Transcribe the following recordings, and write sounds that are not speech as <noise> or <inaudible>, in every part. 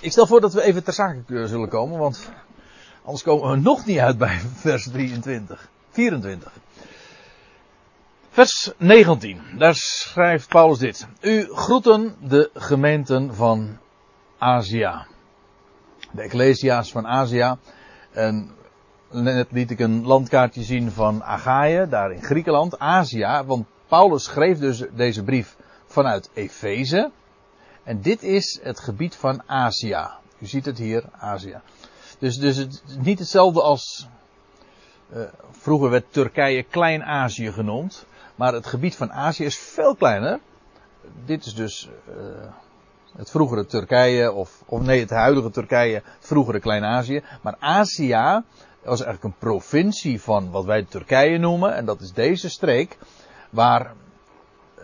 Ik stel voor dat we even ter zake zullen komen, want anders komen we nog niet uit bij vers 23. 24. Vers 19, daar schrijft Paulus dit. U groeten de gemeenten van Azië. De Ecclesia's van Azië. En net liet ik een landkaartje zien van Achaïe, daar in Griekenland. Azië, want Paulus schreef dus deze brief vanuit Efeze. En dit is het gebied van Azië. U ziet het hier, Azië. Dus, dus het is niet hetzelfde als. Uh, vroeger werd Turkije Klein-Azië genoemd. Maar het gebied van Azië is veel kleiner. Dit is dus uh, het vroegere Turkije, of, of nee, het huidige Turkije, het vroegere Klein-Azië. Maar Azië was eigenlijk een provincie van wat wij Turkije noemen. En dat is deze streek, waar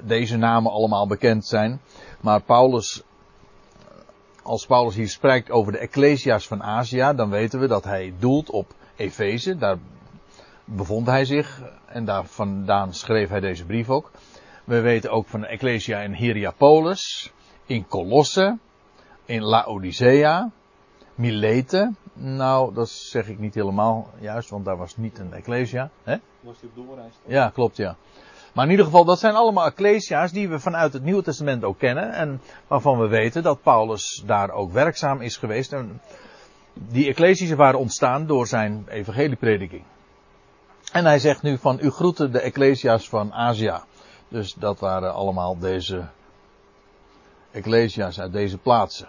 deze namen allemaal bekend zijn. Maar Paulus, als Paulus hier spreekt over de Ecclesia's van Azië, dan weten we dat hij doelt op Efeze. Daar bevond hij zich en daar vandaan schreef hij deze brief ook. We weten ook van de Ecclesia in Hierapolis, in Colosse, in Laodicea, Milete. Nou, dat zeg ik niet helemaal juist, want daar was niet een Ecclesia. Hè? Was hij op doorreis? Ja, klopt ja. Maar in ieder geval, dat zijn allemaal ecclesia's die we vanuit het Nieuwe Testament ook kennen. En waarvan we weten dat Paulus daar ook werkzaam is geweest. En die ecclesia's waren ontstaan door zijn evangelieprediking. En hij zegt nu van, u groeten de ecclesia's van Azië. Dus dat waren allemaal deze ecclesia's uit deze plaatsen.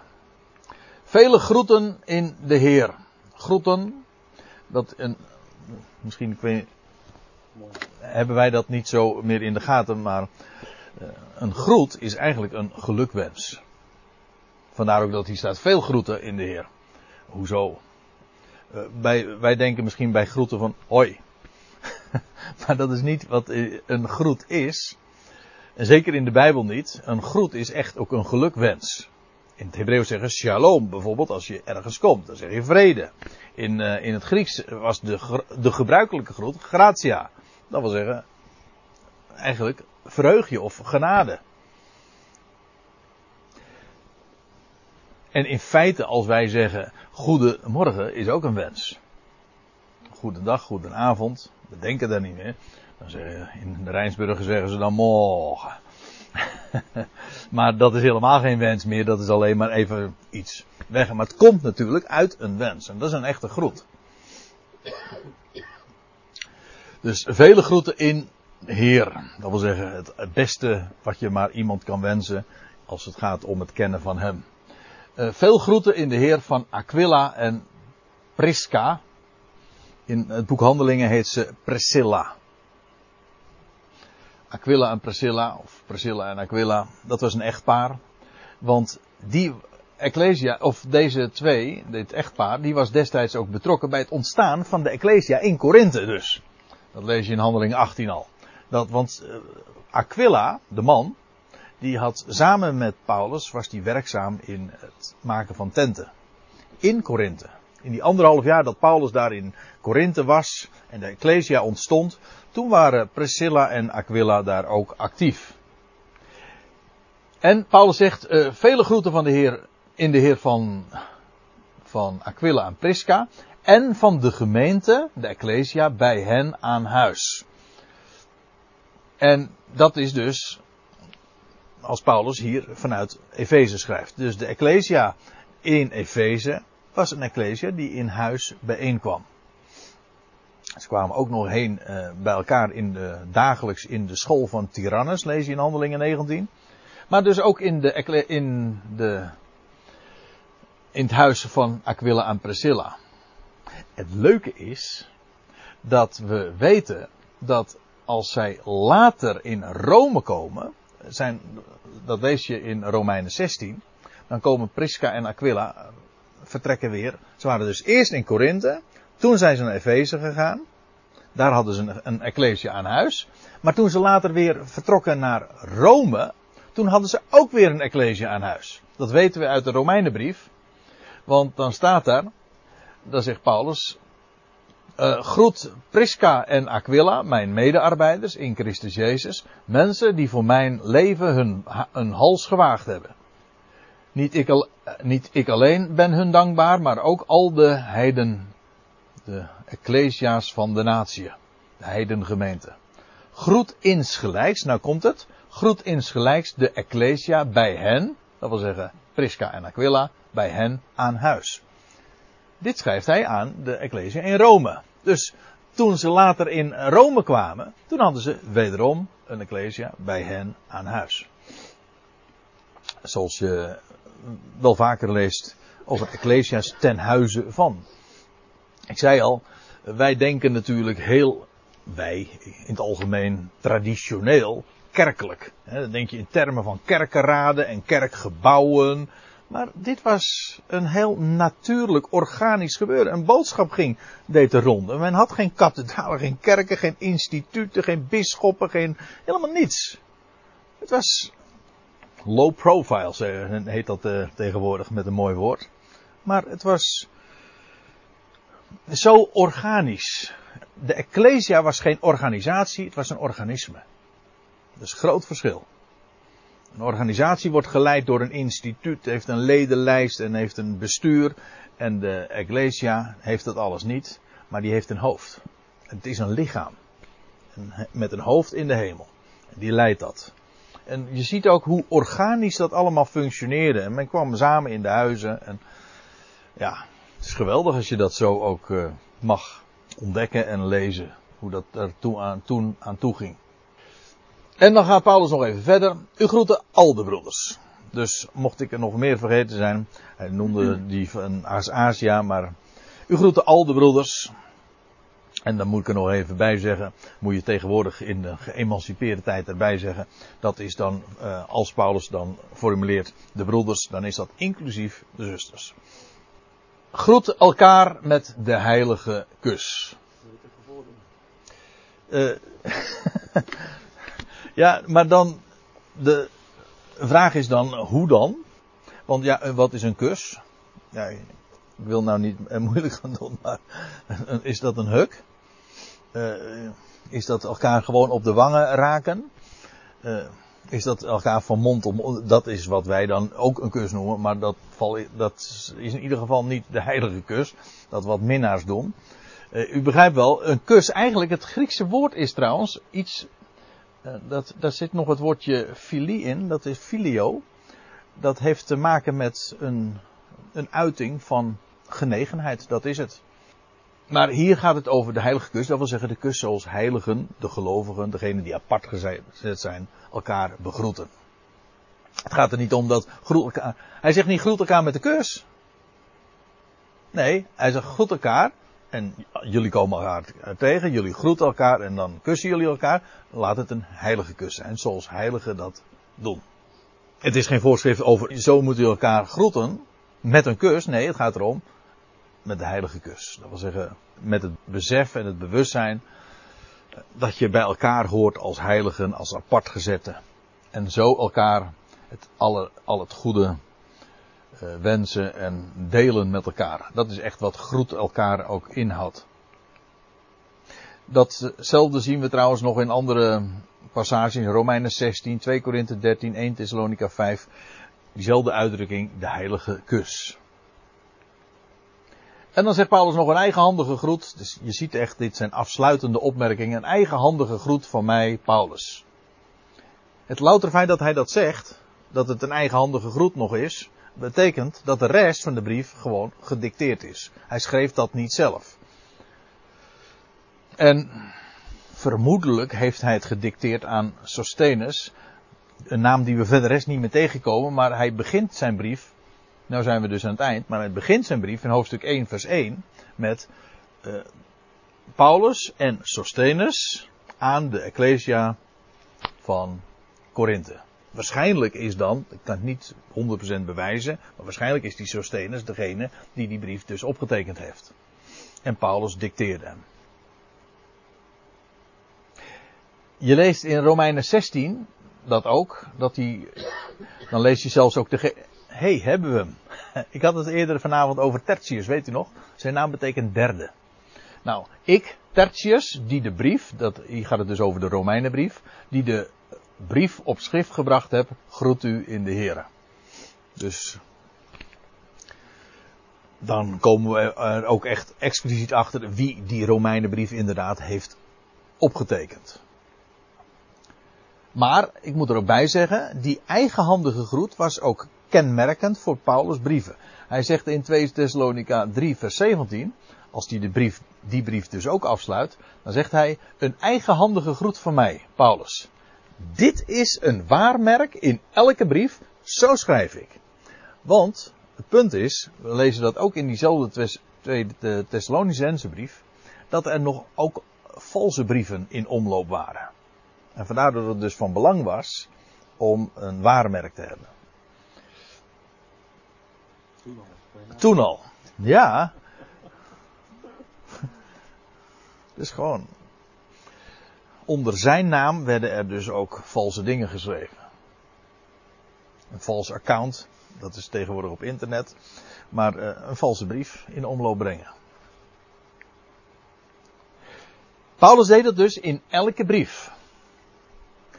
Vele groeten in de Heer. Groeten, dat een, misschien, ik weet, hebben wij dat niet zo meer in de gaten, maar uh, een groet is eigenlijk een gelukwens. Vandaar ook dat hier staat veel groeten in de Heer. Hoezo? Bij, wij denken misschien bij groeten van hoi. <laughs> maar dat is niet wat een groet is. En zeker in de Bijbel niet. Een groet is echt ook een gelukwens. In het Hebreeuws zeggen shalom bijvoorbeeld als je ergens komt. Dan zeg je vrede. In, in het Grieks was de, de gebruikelijke groet gratia. Dat wil zeggen, eigenlijk vreugde of genade. En in feite, als wij zeggen goedemorgen, is ook een wens. Goedendag, goedenavond. We denken daar niet meer. Dan zeggen, in de Rijnsburger zeggen ze dan morgen. <laughs> maar dat is helemaal geen wens meer. Dat is alleen maar even iets weg. Maar het komt natuurlijk uit een wens. En dat is een echte groet. Dus vele groeten in Heer. Dat wil zeggen het beste wat je maar iemand kan wensen als het gaat om het kennen van Hem. Uh, veel groeten in de Heer van Aquila en Prisca. In het boek Handelingen heet ze Priscilla. Aquila en Priscilla, of Priscilla en Aquila, dat was een echtpaar. Want die Ecclesia, of deze twee, dit echtpaar, die was destijds ook betrokken bij het ontstaan van de Ecclesia in Korinthe dus. Dat lees je in handeling 18 al. Dat, want uh, Aquila, de man, die had samen met Paulus, was die werkzaam in het maken van tenten. In Korinthe. In die anderhalf jaar dat Paulus daar in Korinthe was en de Ecclesia ontstond, toen waren Priscilla en Aquila daar ook actief. En Paulus zegt, uh, vele groeten van de Heer in de Heer van, van Aquila en Prisca en van de gemeente, de Ecclesia, bij hen aan huis. En dat is dus, als Paulus hier vanuit Efeze schrijft. Dus de Ecclesia in Efeze was een Ecclesia die in huis bijeenkwam. Ze kwamen ook nog heen uh, bij elkaar in de, dagelijks in de school van Tyrannus, lees je in Handelingen 19. Maar dus ook in, de, in, de, in het huis van Aquila en Priscilla. Het leuke is dat we weten dat als zij later in Rome komen, zijn, dat lees je in Romeinen 16, dan komen Prisca en Aquila, vertrekken weer. Ze waren dus eerst in Korinthe, toen zijn ze naar Efeze gegaan. Daar hadden ze een, een ecclesia aan huis. Maar toen ze later weer vertrokken naar Rome, toen hadden ze ook weer een ecclesia aan huis. Dat weten we uit de Romeinenbrief. Want dan staat daar, dan zegt Paulus, uh, groet Prisca en Aquila, mijn medearbeiders in Christus Jezus, mensen die voor mijn leven hun, hun hals gewaagd hebben. Niet ik, eh, niet ik alleen ben hun dankbaar, maar ook al de heiden, de ecclesia's van de natie, de heidengemeente. Groet insgelijks, nou komt het, groet insgelijks de ecclesia bij hen, dat wil zeggen Prisca en Aquila, bij hen aan huis. Dit schrijft hij aan de ecclesia in Rome. Dus toen ze later in Rome kwamen, toen hadden ze wederom een ecclesia bij hen aan huis. Zoals je wel vaker leest over ecclesia's ten huize van. Ik zei al, wij denken natuurlijk heel, wij in het algemeen traditioneel, kerkelijk. Dan denk je in termen van kerkenraden en kerkgebouwen. Maar dit was een heel natuurlijk, organisch gebeuren. Een boodschap ging, deed de ronde. Men had geen kathedralen, geen kerken, geen instituten, geen bisschoppen, geen, helemaal niets. Het was low profile, heet dat uh, tegenwoordig met een mooi woord. Maar het was zo organisch. De Ecclesia was geen organisatie, het was een organisme. Dat is een groot verschil. Een organisatie wordt geleid door een instituut, heeft een ledenlijst en heeft een bestuur. En de Ecclesia heeft dat alles niet, maar die heeft een hoofd. Het is een lichaam. Met een hoofd in de hemel. Die leidt dat. En je ziet ook hoe organisch dat allemaal functioneerde. En men kwam samen in de huizen. En ja, het is geweldig als je dat zo ook uh, mag ontdekken en lezen. Hoe dat er aan, toen aan toe ging. En dan gaat Paulus nog even verder. U groeten al de broeders. Dus mocht ik er nog meer vergeten zijn. Hij noemde die van Azië, maar u groeten al de broeders. En dan moet ik er nog even bij zeggen, moet je tegenwoordig in de geëmancipeerde tijd erbij zeggen, dat is dan, uh, als Paulus dan formuleert de broeders, dan is dat inclusief de zusters. Groet elkaar met de heilige kus. Uh, <laughs> ja, maar dan, de vraag is dan, hoe dan? Want ja, wat is een kus? Ja, ik wil nou niet <laughs> moeilijk gaan doen, maar is dat een huk? Is dat elkaar gewoon op de wangen raken? Is dat elkaar van mond om Dat is wat wij dan ook een kus noemen, maar dat, dat is in ieder geval niet de heilige kus. Dat wat minnaars doen. U begrijpt wel, een kus, eigenlijk het Griekse woord is trouwens iets. Dat, daar zit nog het woordje filie in, dat is filio. Dat heeft te maken met een, een uiting van genegenheid, dat is het. Maar hier gaat het over de heilige kus. Dat wil zeggen de kus zoals heiligen, de gelovigen, degenen die apart gezet zijn, elkaar begroeten. Het gaat er niet om dat elkaar. Hij zegt niet groet elkaar met de kus. Nee, hij zegt groet elkaar. En jullie komen elkaar tegen, jullie groeten elkaar en dan kussen jullie elkaar. Laat het een heilige kus zijn, zoals heiligen dat doen. Het is geen voorschrift over zo moeten jullie elkaar groeten met een kus. Nee, het gaat erom met de heilige kus. Dat wil zeggen, met het besef en het bewustzijn dat je bij elkaar hoort als heiligen, als apart gezette. En zo elkaar het, alle, al het goede wensen en delen met elkaar. Dat is echt wat groet elkaar ook inhoudt. Datzelfde zien we trouwens nog in andere passages in Romeinen 16, 2 Korinthe 13, 1 Thessalonica 5. Diezelfde uitdrukking, de heilige kus. En dan zegt Paulus nog een eigenhandige groet. Dus je ziet echt, dit zijn afsluitende opmerkingen. Een eigenhandige groet van mij, Paulus. Het louter feit dat hij dat zegt, dat het een eigenhandige groet nog is, betekent dat de rest van de brief gewoon gedicteerd is. Hij schreef dat niet zelf. En vermoedelijk heeft hij het gedicteerd aan Sostenus, een naam die we verder rest niet meer tegenkomen, maar hij begint zijn brief nou zijn we dus aan het eind, maar het begint zijn brief in hoofdstuk 1 vers 1 met uh, Paulus en Sostenus aan de Ecclesia van Korinthe. Waarschijnlijk is dan, ik kan het niet 100% bewijzen, maar waarschijnlijk is die Sostenus degene die die brief dus opgetekend heeft. En Paulus dicteerde hem. Je leest in Romeinen 16 dat ook, dat hij, dan lees je zelfs ook de, hey, hebben we hem. <laughs> Ik had het eerder vanavond over Tertius, weet u nog? Zijn naam betekent derde. Nou, ik, Tertius, die de brief, dat, hier gaat het dus over de Romeinenbrief, die de brief op schrift gebracht heb, groet u in de Heer. Dus dan komen we er ook echt expliciet achter wie die Romeinenbrief inderdaad heeft opgetekend. Maar, ik moet er ook bij zeggen, die eigenhandige groet was ook kenmerkend voor Paulus' brieven. Hij zegt in 2 Thessalonica 3 vers 17, als hij brief, die brief dus ook afsluit, dan zegt hij, een eigenhandige groet van mij, Paulus. Dit is een waarmerk in elke brief, zo schrijf ik. Want, het punt is, we lezen dat ook in diezelfde tweede Thessalonicense brief, dat er nog ook valse brieven in omloop waren. En vandaar dat het dus van belang was om een waarmerk te hebben. Toen al. Toen al. Ja. <laughs> Dus gewoon. Onder zijn naam werden er dus ook valse dingen geschreven. Een vals account, dat is tegenwoordig op internet. Maar uh, een valse brief in omloop brengen. Paulus deed dat dus in elke brief.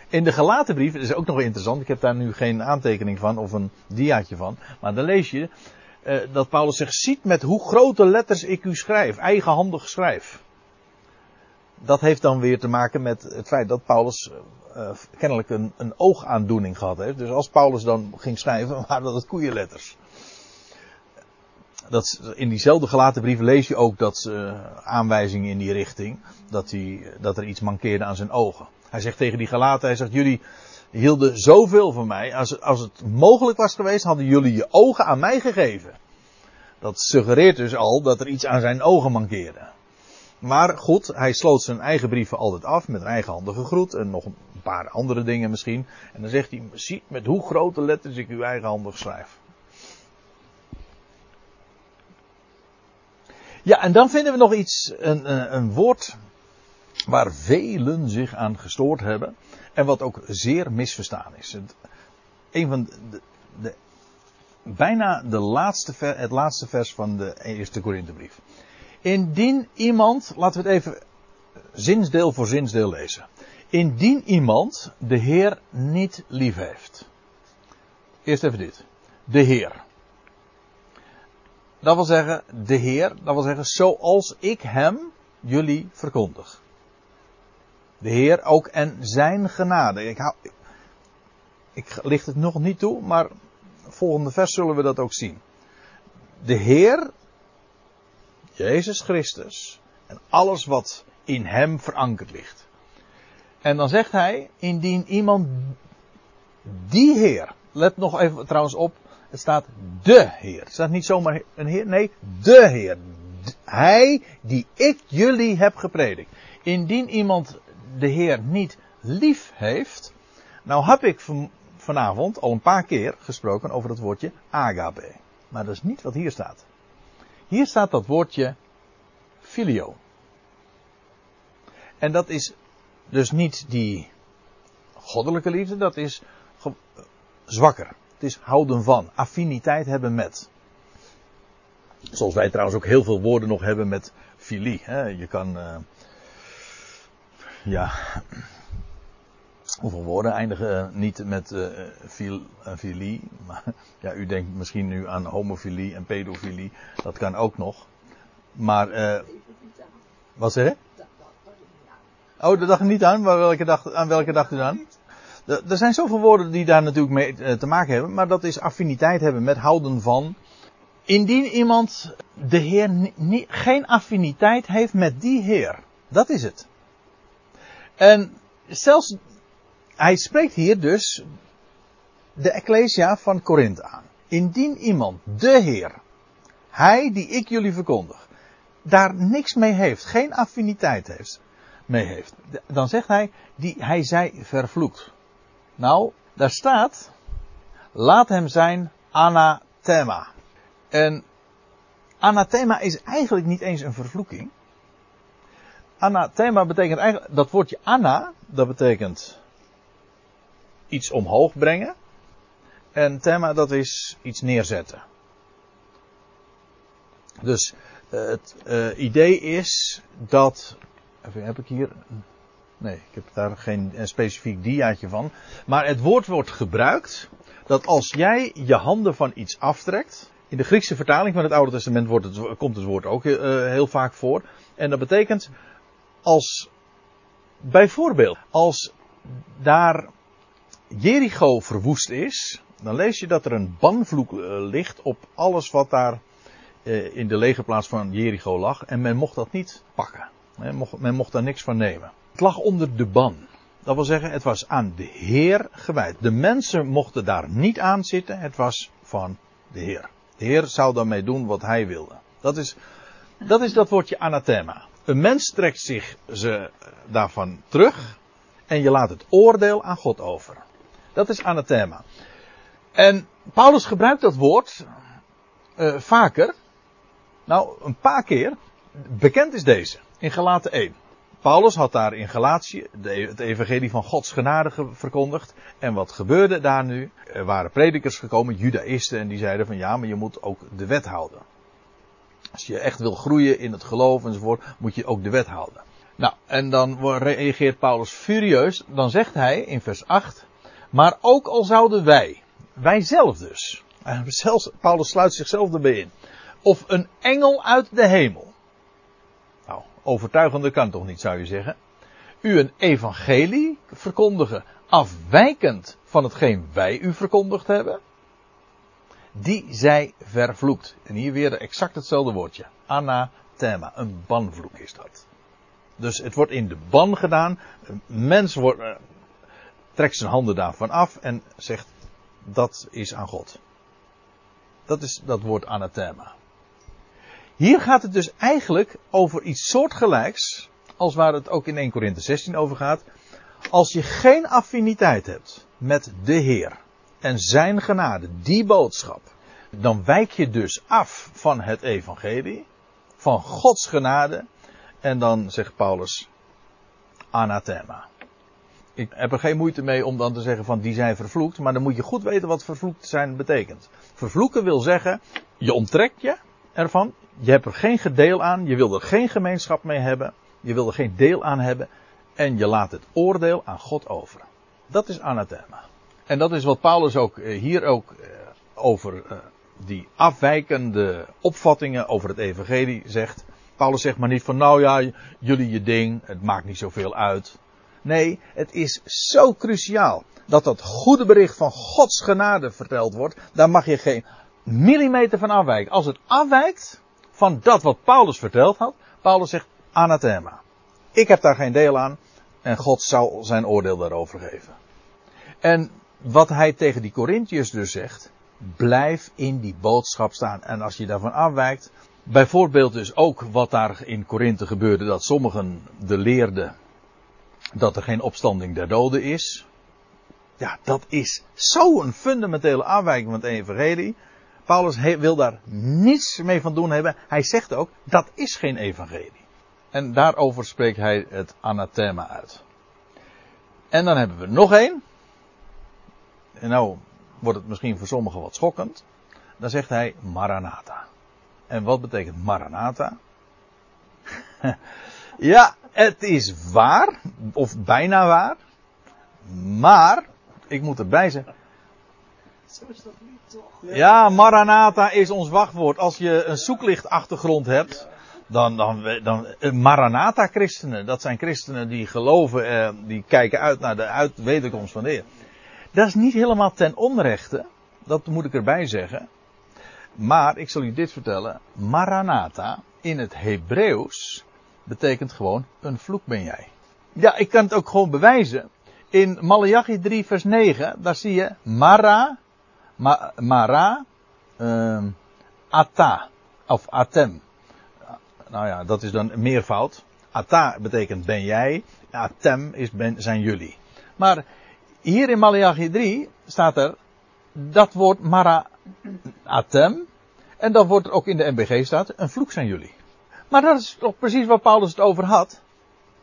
In de gelaten brief, dat is ook nog interessant, ik heb daar nu geen aantekening van of een diaatje van. Maar dan lees je uh, dat Paulus zegt, ziet met hoe grote letters ik u schrijf, eigenhandig schrijf. Dat heeft dan weer te maken met het feit dat Paulus uh, kennelijk een, een oogaandoening gehad heeft. Dus als Paulus dan ging schrijven, <laughs> waren dat het koeienletters. Dat, in diezelfde gelaten brief lees je ook dat uh, aanwijzingen in die richting. Dat, hij, dat er iets mankeerde aan zijn ogen. Hij zegt tegen die gelaten, hij zegt, jullie hielden zoveel van mij. Als, als het mogelijk was geweest, hadden jullie je ogen aan mij gegeven. Dat suggereert dus al dat er iets aan zijn ogen mankeerde. Maar goed, hij sloot zijn eigen brieven altijd af met een eigenhandige groet en nog een paar andere dingen misschien. En dan zegt hij, zie met hoe grote letters ik uw eigenhandig schrijf. Ja, en dan vinden we nog iets, een, een, een woord waar velen zich aan gestoord hebben. En wat ook zeer misverstaan is. Het, een van de, de, bijna de laatste ver, het laatste vers van de eerste Korinthebrief. Indien iemand, laten we het even zinsdeel voor zinsdeel lezen. Indien iemand de Heer niet lief heeft. Eerst even dit. De Heer. Dat wil zeggen, de Heer, dat wil zeggen, zoals ik hem jullie verkondig. De Heer ook en zijn genade. Ik, hou, ik licht het nog niet toe, maar volgende vers zullen we dat ook zien. De Heer, Jezus Christus, en alles wat in hem verankerd ligt. En dan zegt hij, indien iemand die Heer, let nog even trouwens op, het staat de Heer. Het staat niet zomaar een Heer, nee, de Heer. Hij die ik jullie heb gepredikt. Indien iemand de Heer niet lief heeft. Nou heb ik vanavond al een paar keer gesproken over het woordje agape. Maar dat is niet wat hier staat. Hier staat dat woordje filio. En dat is dus niet die goddelijke liefde, dat is zwakker. Het is houden van, affiniteit hebben met. Zoals wij trouwens ook heel veel woorden nog hebben met filie. Je kan, uh, ja, hoeveel woorden eindigen niet met uh, fil, uh, filie. Maar ja, u denkt misschien nu aan homofilie en pedofilie. Dat kan ook nog. Maar, uh, wat zeg je? Oh, dat dacht ik niet aan. Maar welke dag, aan welke dacht u dan? Er zijn zoveel woorden die daar natuurlijk mee te maken hebben. Maar dat is affiniteit hebben met houden van. Indien iemand de Heer geen affiniteit heeft met die Heer. Dat is het. En zelfs, hij spreekt hier dus de Ecclesia van Korinthe aan. Indien iemand, de Heer, hij die ik jullie verkondig, daar niks mee heeft, geen affiniteit heeft, mee heeft, dan zegt hij, die hij zij vervloekt. Nou, daar staat, laat hem zijn anathema. En anathema is eigenlijk niet eens een vervloeking. Anathema betekent eigenlijk, dat woordje ana, dat betekent iets omhoog brengen. En thema, dat is iets neerzetten. Dus uh, het uh, idee is dat. Even, heb ik hier. Nee, ik heb daar geen een specifiek diaatje van. Maar het woord wordt gebruikt dat als jij je handen van iets aftrekt In de Griekse vertaling van het Oude Testament wordt het, komt het woord ook heel vaak voor. En dat betekent als bijvoorbeeld als daar Jericho verwoest is, dan lees je dat er een banvloek uh, ligt op alles wat daar uh, in de legerplaats van Jericho lag. En men mocht dat niet pakken. Men mocht, daar niks van nemen. Het lag onder de ban. Dat wil zeggen, het was aan de Heer gewijd. De mensen mochten daar niet aan zitten. Het was van de Heer. De Heer zou daarmee doen wat hij wilde. Dat is dat, is dat woordje anathema. Een mens trekt zich ze daarvan terug. En je laat het oordeel aan God over. Dat is anathema. En Paulus gebruikt dat woord uh, vaker. Nou, een paar keer. Bekend is deze. In Galaten 1. Paulus had daar in Galatië het evangelie van Gods genade verkondigd. En wat gebeurde daar nu? Er waren predikers gekomen, judaïsten, en die zeiden van ja, maar je moet ook de wet houden. Als je echt wil groeien in het geloof enzovoort, moet je ook de wet houden. Nou, en dan reageert Paulus furieus. Dan zegt hij in vers 8, maar ook al zouden wij, wij zelf dus, <laughs> zelfs, Paulus sluit zichzelf erbij in, of een engel uit de hemel, overtuigende kan toch niet, zou je zeggen. U een evangelie verkondigen afwijkend van hetgeen wij u verkondigd hebben. Die zij vervloekt. En hier weer exact hetzelfde woordje. Anathema. Een banvloek is dat. Dus het wordt in de ban gedaan. Mens wordt, uh, trekt zijn handen daarvan af en zegt dat is aan God. Dat is dat woord anathema. Hier gaat het dus eigenlijk over iets soortgelijks als waar het ook in 1 Korinthe 16 over gaat. Als je geen affiniteit hebt met de Heer en zijn genade, die boodschap, dan wijk je dus af van het evangelie, van Gods genade, en dan zegt Paulus anathema. Ik heb er geen moeite mee om dan te zeggen van die zijn vervloekt, maar dan moet je goed weten wat vervloekt zijn betekent. Vervloeken wil zeggen, je onttrekt je ervan, je hebt er geen gedeel aan, je wil er geen gemeenschap mee hebben, je wil er geen deel aan hebben en je laat het oordeel aan God over. Dat is anathema. En dat is wat Paulus ook eh, hier ook eh, over eh, die afwijkende opvattingen over het evangelie zegt. Paulus zegt maar niet van nou ja, jullie je ding, het maakt niet zoveel uit. Nee, het is zo cruciaal dat dat goede bericht van Gods genade verteld wordt. Daar mag je geen millimeter van afwijken. Als het afwijkt, van dat wat Paulus verteld had. Paulus zegt anathema. Ik heb daar geen deel aan en God zal zijn oordeel daarover geven. En wat hij tegen die Corinthiërs dus zegt, blijf in die boodschap staan. En als je daarvan afwijkt, bijvoorbeeld dus ook wat daar in Korinthe gebeurde, dat sommigen de leerden dat er geen opstanding der doden is. Ja, dat is zo'n fundamentele afwijking van het evangelie. Paulus wil daar niets mee van doen hebben. Hij zegt ook, dat is geen evangelie. En daarover spreekt hij het anathema uit. En dan hebben we nog één. En nou wordt het misschien voor sommigen wat schokkend. Dan zegt hij Maranatha. En wat betekent Maranatha? <laughs> ja, het is waar, of bijna waar. Maar, ik moet erbij zeggen. Zo is dat niet. Ja, Maranatha is ons wachtwoord. Als je een zoeklichtachtergrond hebt, dan, dan, dan eh, Maranatha-christenen, dat zijn christenen die geloven, eh, die kijken uit naar de uit, wederkomst van de Heer. Dat is niet helemaal ten onrechte, dat moet ik erbij zeggen. Maar ik zal u dit vertellen, Maranatha in het Hebreeuws betekent gewoon een vloek ben jij. Ja, ik kan het ook gewoon bewijzen. In Malachi 3 vers 9, daar zie je Mara Ma, mara, uh, ata, of atem. Nou ja, dat is dan meervoud. Ata betekent ben jij, atem is ben, zijn jullie. Maar hier in Malachi 3 staat er dat woord mara, atem. En dat wordt er ook in de MBG staat, een vloek zijn jullie. Maar dat is toch precies waar Paulus het over had.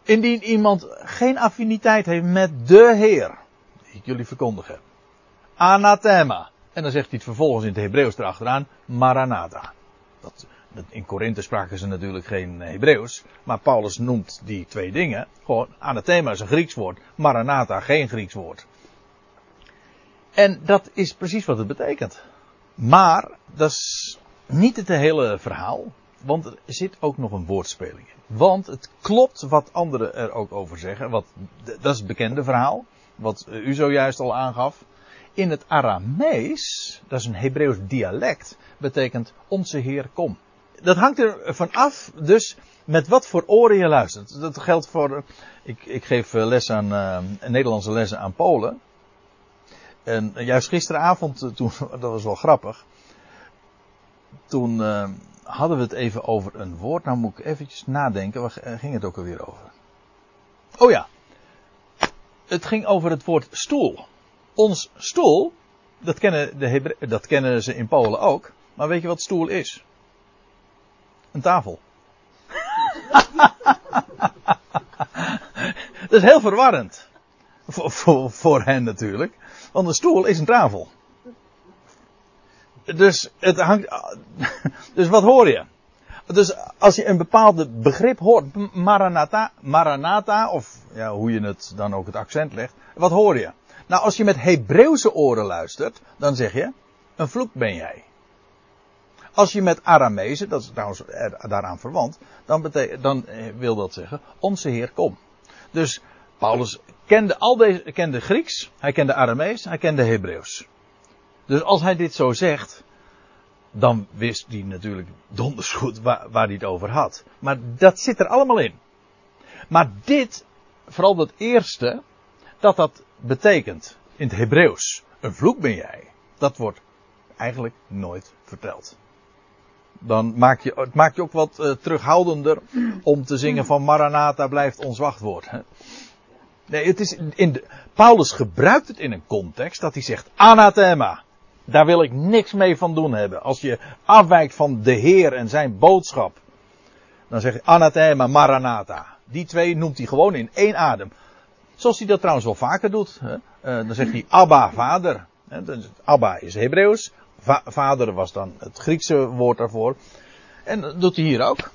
Indien iemand geen affiniteit heeft met de Heer, die ik jullie verkondig heb. Anathema. En dan zegt hij het vervolgens in het Hebreeuws erachteraan, Maranatha. Dat, in Korinthe spraken ze natuurlijk geen Hebreeuws, maar Paulus noemt die twee dingen. Gewoon, anathema is een Grieks woord, Maranatha geen Grieks woord. En dat is precies wat het betekent. Maar dat is niet het hele verhaal. Want er zit ook nog een woordspeling in. Want het klopt wat anderen er ook over zeggen. Wat, dat is het bekende verhaal. Wat u zojuist al aangaf. In het Aramees, dat is een Hebreeuws dialect, betekent onze Heer kom. Dat hangt er van af, dus met wat voor oren je luistert. Dat geldt voor. Ik, ik geef les aan, Nederlandse lessen aan Polen. En juist gisteravond, eh, toen, <laughs> dat was wel grappig. Toen hadden we het even over een woord. Nou moet ik eventjes nadenken. Waar ging het ook alweer over? Oh ja. Het ging over het woord stoel. Ons stoel, dat kennen, de dat kennen ze in Polen ook. Maar weet je wat stoel is? Een tafel. <laughs> dat is heel verwarrend. Voor, voor, voor hen natuurlijk. Want een stoel is een tafel. Dus, het hangt, <laughs> dus wat hoor je? Dus als je een bepaalde begrip hoort, Maranatha, Maranatha, of ja, hoe je het dan ook het accent legt, wat hoor je? Nou, als je met Hebreeuwse oren luistert, dan zeg je, een vloek ben jij. Als je met Aramezen, dat is trouwens daaraan verwant, dan, dan eh, wil dat zeggen, onze Heer kom. Dus Paulus kende al deze, kende Grieks, hij kende Aramees, hij kende Hebreeuws. Dus als hij dit zo zegt, dan wist hij natuurlijk donders goed waar, waar hij het over had. Maar dat zit er allemaal in. Maar dit, vooral dat eerste, dat dat betekent in het Hebreeuws, een vloek ben jij, dat wordt eigenlijk nooit verteld. Dan maak je, het maakt je ook wat uh, terughoudender om te zingen van Maranatha blijft ons wachtwoord. Hè? Nee, het is in de, Paulus gebruikt het in een context dat hij zegt anathema. Daar wil ik niks mee van doen hebben. Als je afwijkt van de Heer en zijn boodschap. Dan zeg je anathema, maranatha. Die twee noemt hij gewoon in één adem. Zoals hij dat trouwens wel vaker doet. Hè? Uh, dan zegt hij Abba, vader. Abba is Hebreeuws. Va vader was dan het Griekse woord daarvoor. En dat doet hij hier ook.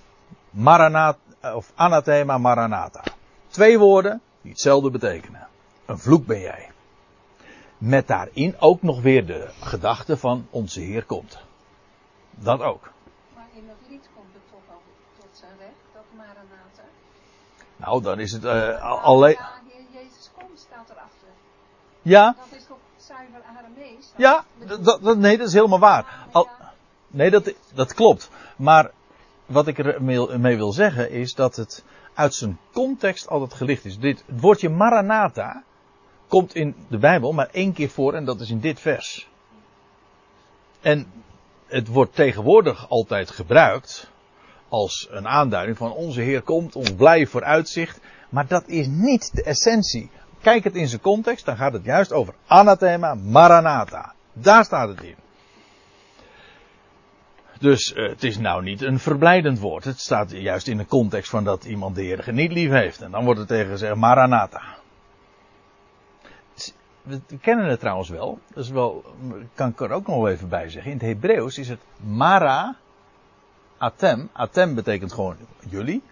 Maranatha, of anathema, maranatha. Twee woorden die hetzelfde betekenen. Een vloek ben jij. Met daarin ook nog weer de gedachte van onze Heer komt. Dat ook. Maar in het lied komt het toch al tot zijn recht, dat Maranatha. Nou, dan is het uh, alleen. Ja, Heer Jezus komt, staat erachter. Ja. Dat is toch zuiver Aramees? Ja, dat, dat, nee, dat is helemaal waar. Al, nee, dat, dat klopt. Maar wat ik er mee wil zeggen is dat het uit zijn context altijd gelicht is. Dit, het woordje Maranatha komt in de Bijbel maar één keer voor en dat is in dit vers. En het wordt tegenwoordig altijd gebruikt als een aanduiding van onze Heer komt, ons blij vooruitzicht. Maar dat is niet de essentie. Kijk het in zijn context, dan gaat het juist over anathema, maranatha. Daar staat het in. Dus uh, het is nou niet een verblijdend woord. Het staat juist in de context van dat iemand de Heer niet lief heeft. En dan wordt er tegen gezegd Maranatha. We kennen het trouwens wel. Dat is wel, kan ik er ook nog even bij zeggen. In het Hebreeuws is het Mara Atem. Atem betekent gewoon jullie.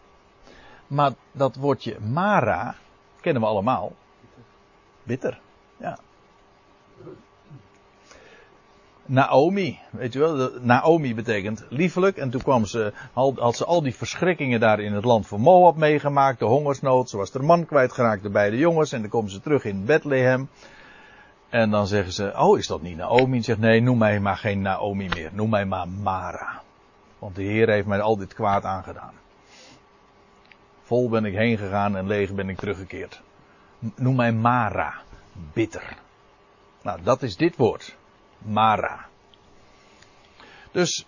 Maar dat woordje Mara kennen we allemaal. Bitter. Ja. Naomi, weet je wel, Naomi betekent liefelijk. En toen kwam ze, had ze al die verschrikkingen daar in het land van Moab meegemaakt, de hongersnood. Ze was er man kwijtgeraakt, de beide jongens. En dan komen ze terug in Bethlehem. En dan zeggen ze, oh is dat niet Naomi? Zegt, nee, noem mij maar geen Naomi meer. Noem mij maar Mara. Want de Heer heeft mij al dit kwaad aangedaan. Vol ben ik heen gegaan en leeg ben ik teruggekeerd. Noem mij Mara. Bitter. Nou, dat is dit woord. Mara. Dus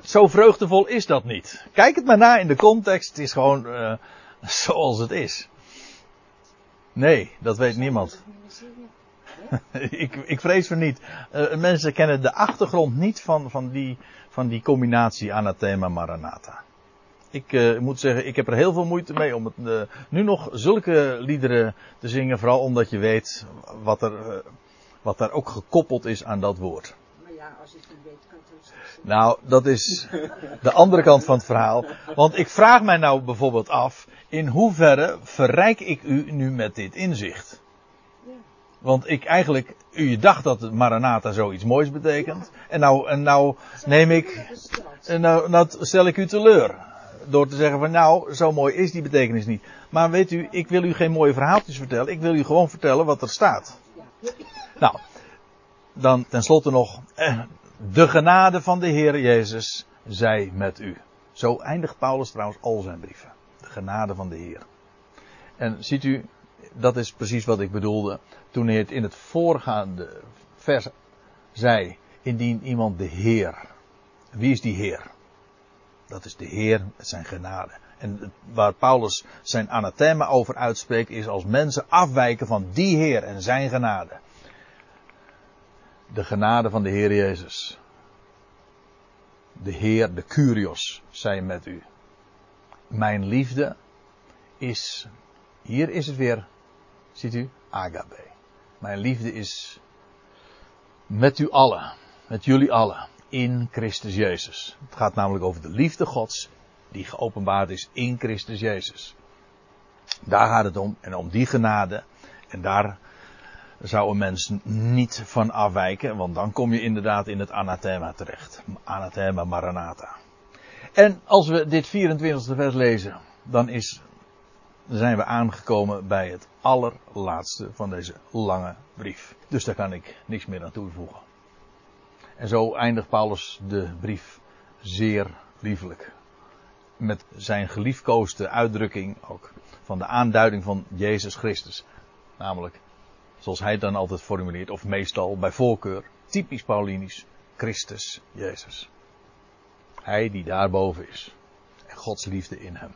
zo vreugdevol is dat niet. Kijk het maar na in de context. Het is gewoon uh, <laughs> zoals het is. Nee, dat weet niemand. <laughs> ik, ik vrees voor niet. Uh, mensen kennen de achtergrond niet van, van, die, van die combinatie anathema maranatha. Ik uh, moet zeggen, ik heb er heel veel moeite mee om het, uh, nu nog zulke liederen te zingen. Vooral omdat je weet wat er wat daar ook gekoppeld is aan dat woord. Maar ja, als je het niet weet, kan het Nou, dat is de andere kant van het verhaal. Want ik vraag mij nou bijvoorbeeld af, in hoeverre verrijk ik u nu met dit inzicht? Want ik eigenlijk, u dacht dat Maranatha zoiets moois betekent. En nou, en nou neem ik, en nou, nou stel ik u teleur. Door te zeggen van nou, zo mooi is die betekenis niet. Maar weet u, ik wil u geen mooie verhaaltjes vertellen. Ik wil u gewoon vertellen wat er staat. Nou, dan tenslotte nog, eh, de genade van de Heer Jezus zij met u. Zo eindigt Paulus trouwens al zijn brieven. De genade van de Heer. En ziet u, dat is precies wat ik bedoelde toen hij het in het voorgaande vers zei, indien iemand de Heer. Wie is die Heer? Dat is de Heer zijn genade. En waar Paulus zijn anathema over uitspreekt, is als mensen afwijken van die Heer en zijn genade. De genade van de Heer Jezus. De Heer, de Curios, zij met u. Mijn liefde is, hier is het weer, ziet u, agape. Mijn liefde is met u allen, met jullie allen, in Christus Jezus. Het gaat namelijk over de liefde Gods die geopenbaard is in Christus Jezus. Daar gaat het om en om die genade. En daar zou een mens niet van afwijken, want dan kom je inderdaad in het anathema terecht. Anathema Maranatha. En als we dit 24e vers lezen, dan is, zijn we aangekomen bij het allerlaatste van deze lange brief. Dus daar kan ik niks meer aan toevoegen. En zo eindigt Paulus de brief zeer liefelijk. Met zijn geliefkoosde uitdrukking ook van de aanduiding van Jezus Christus. Namelijk, zoals hij het dan altijd formuleert, of meestal bij voorkeur, typisch Paulinisch, Christus Jezus. Hij die daarboven is. En Gods liefde in hem.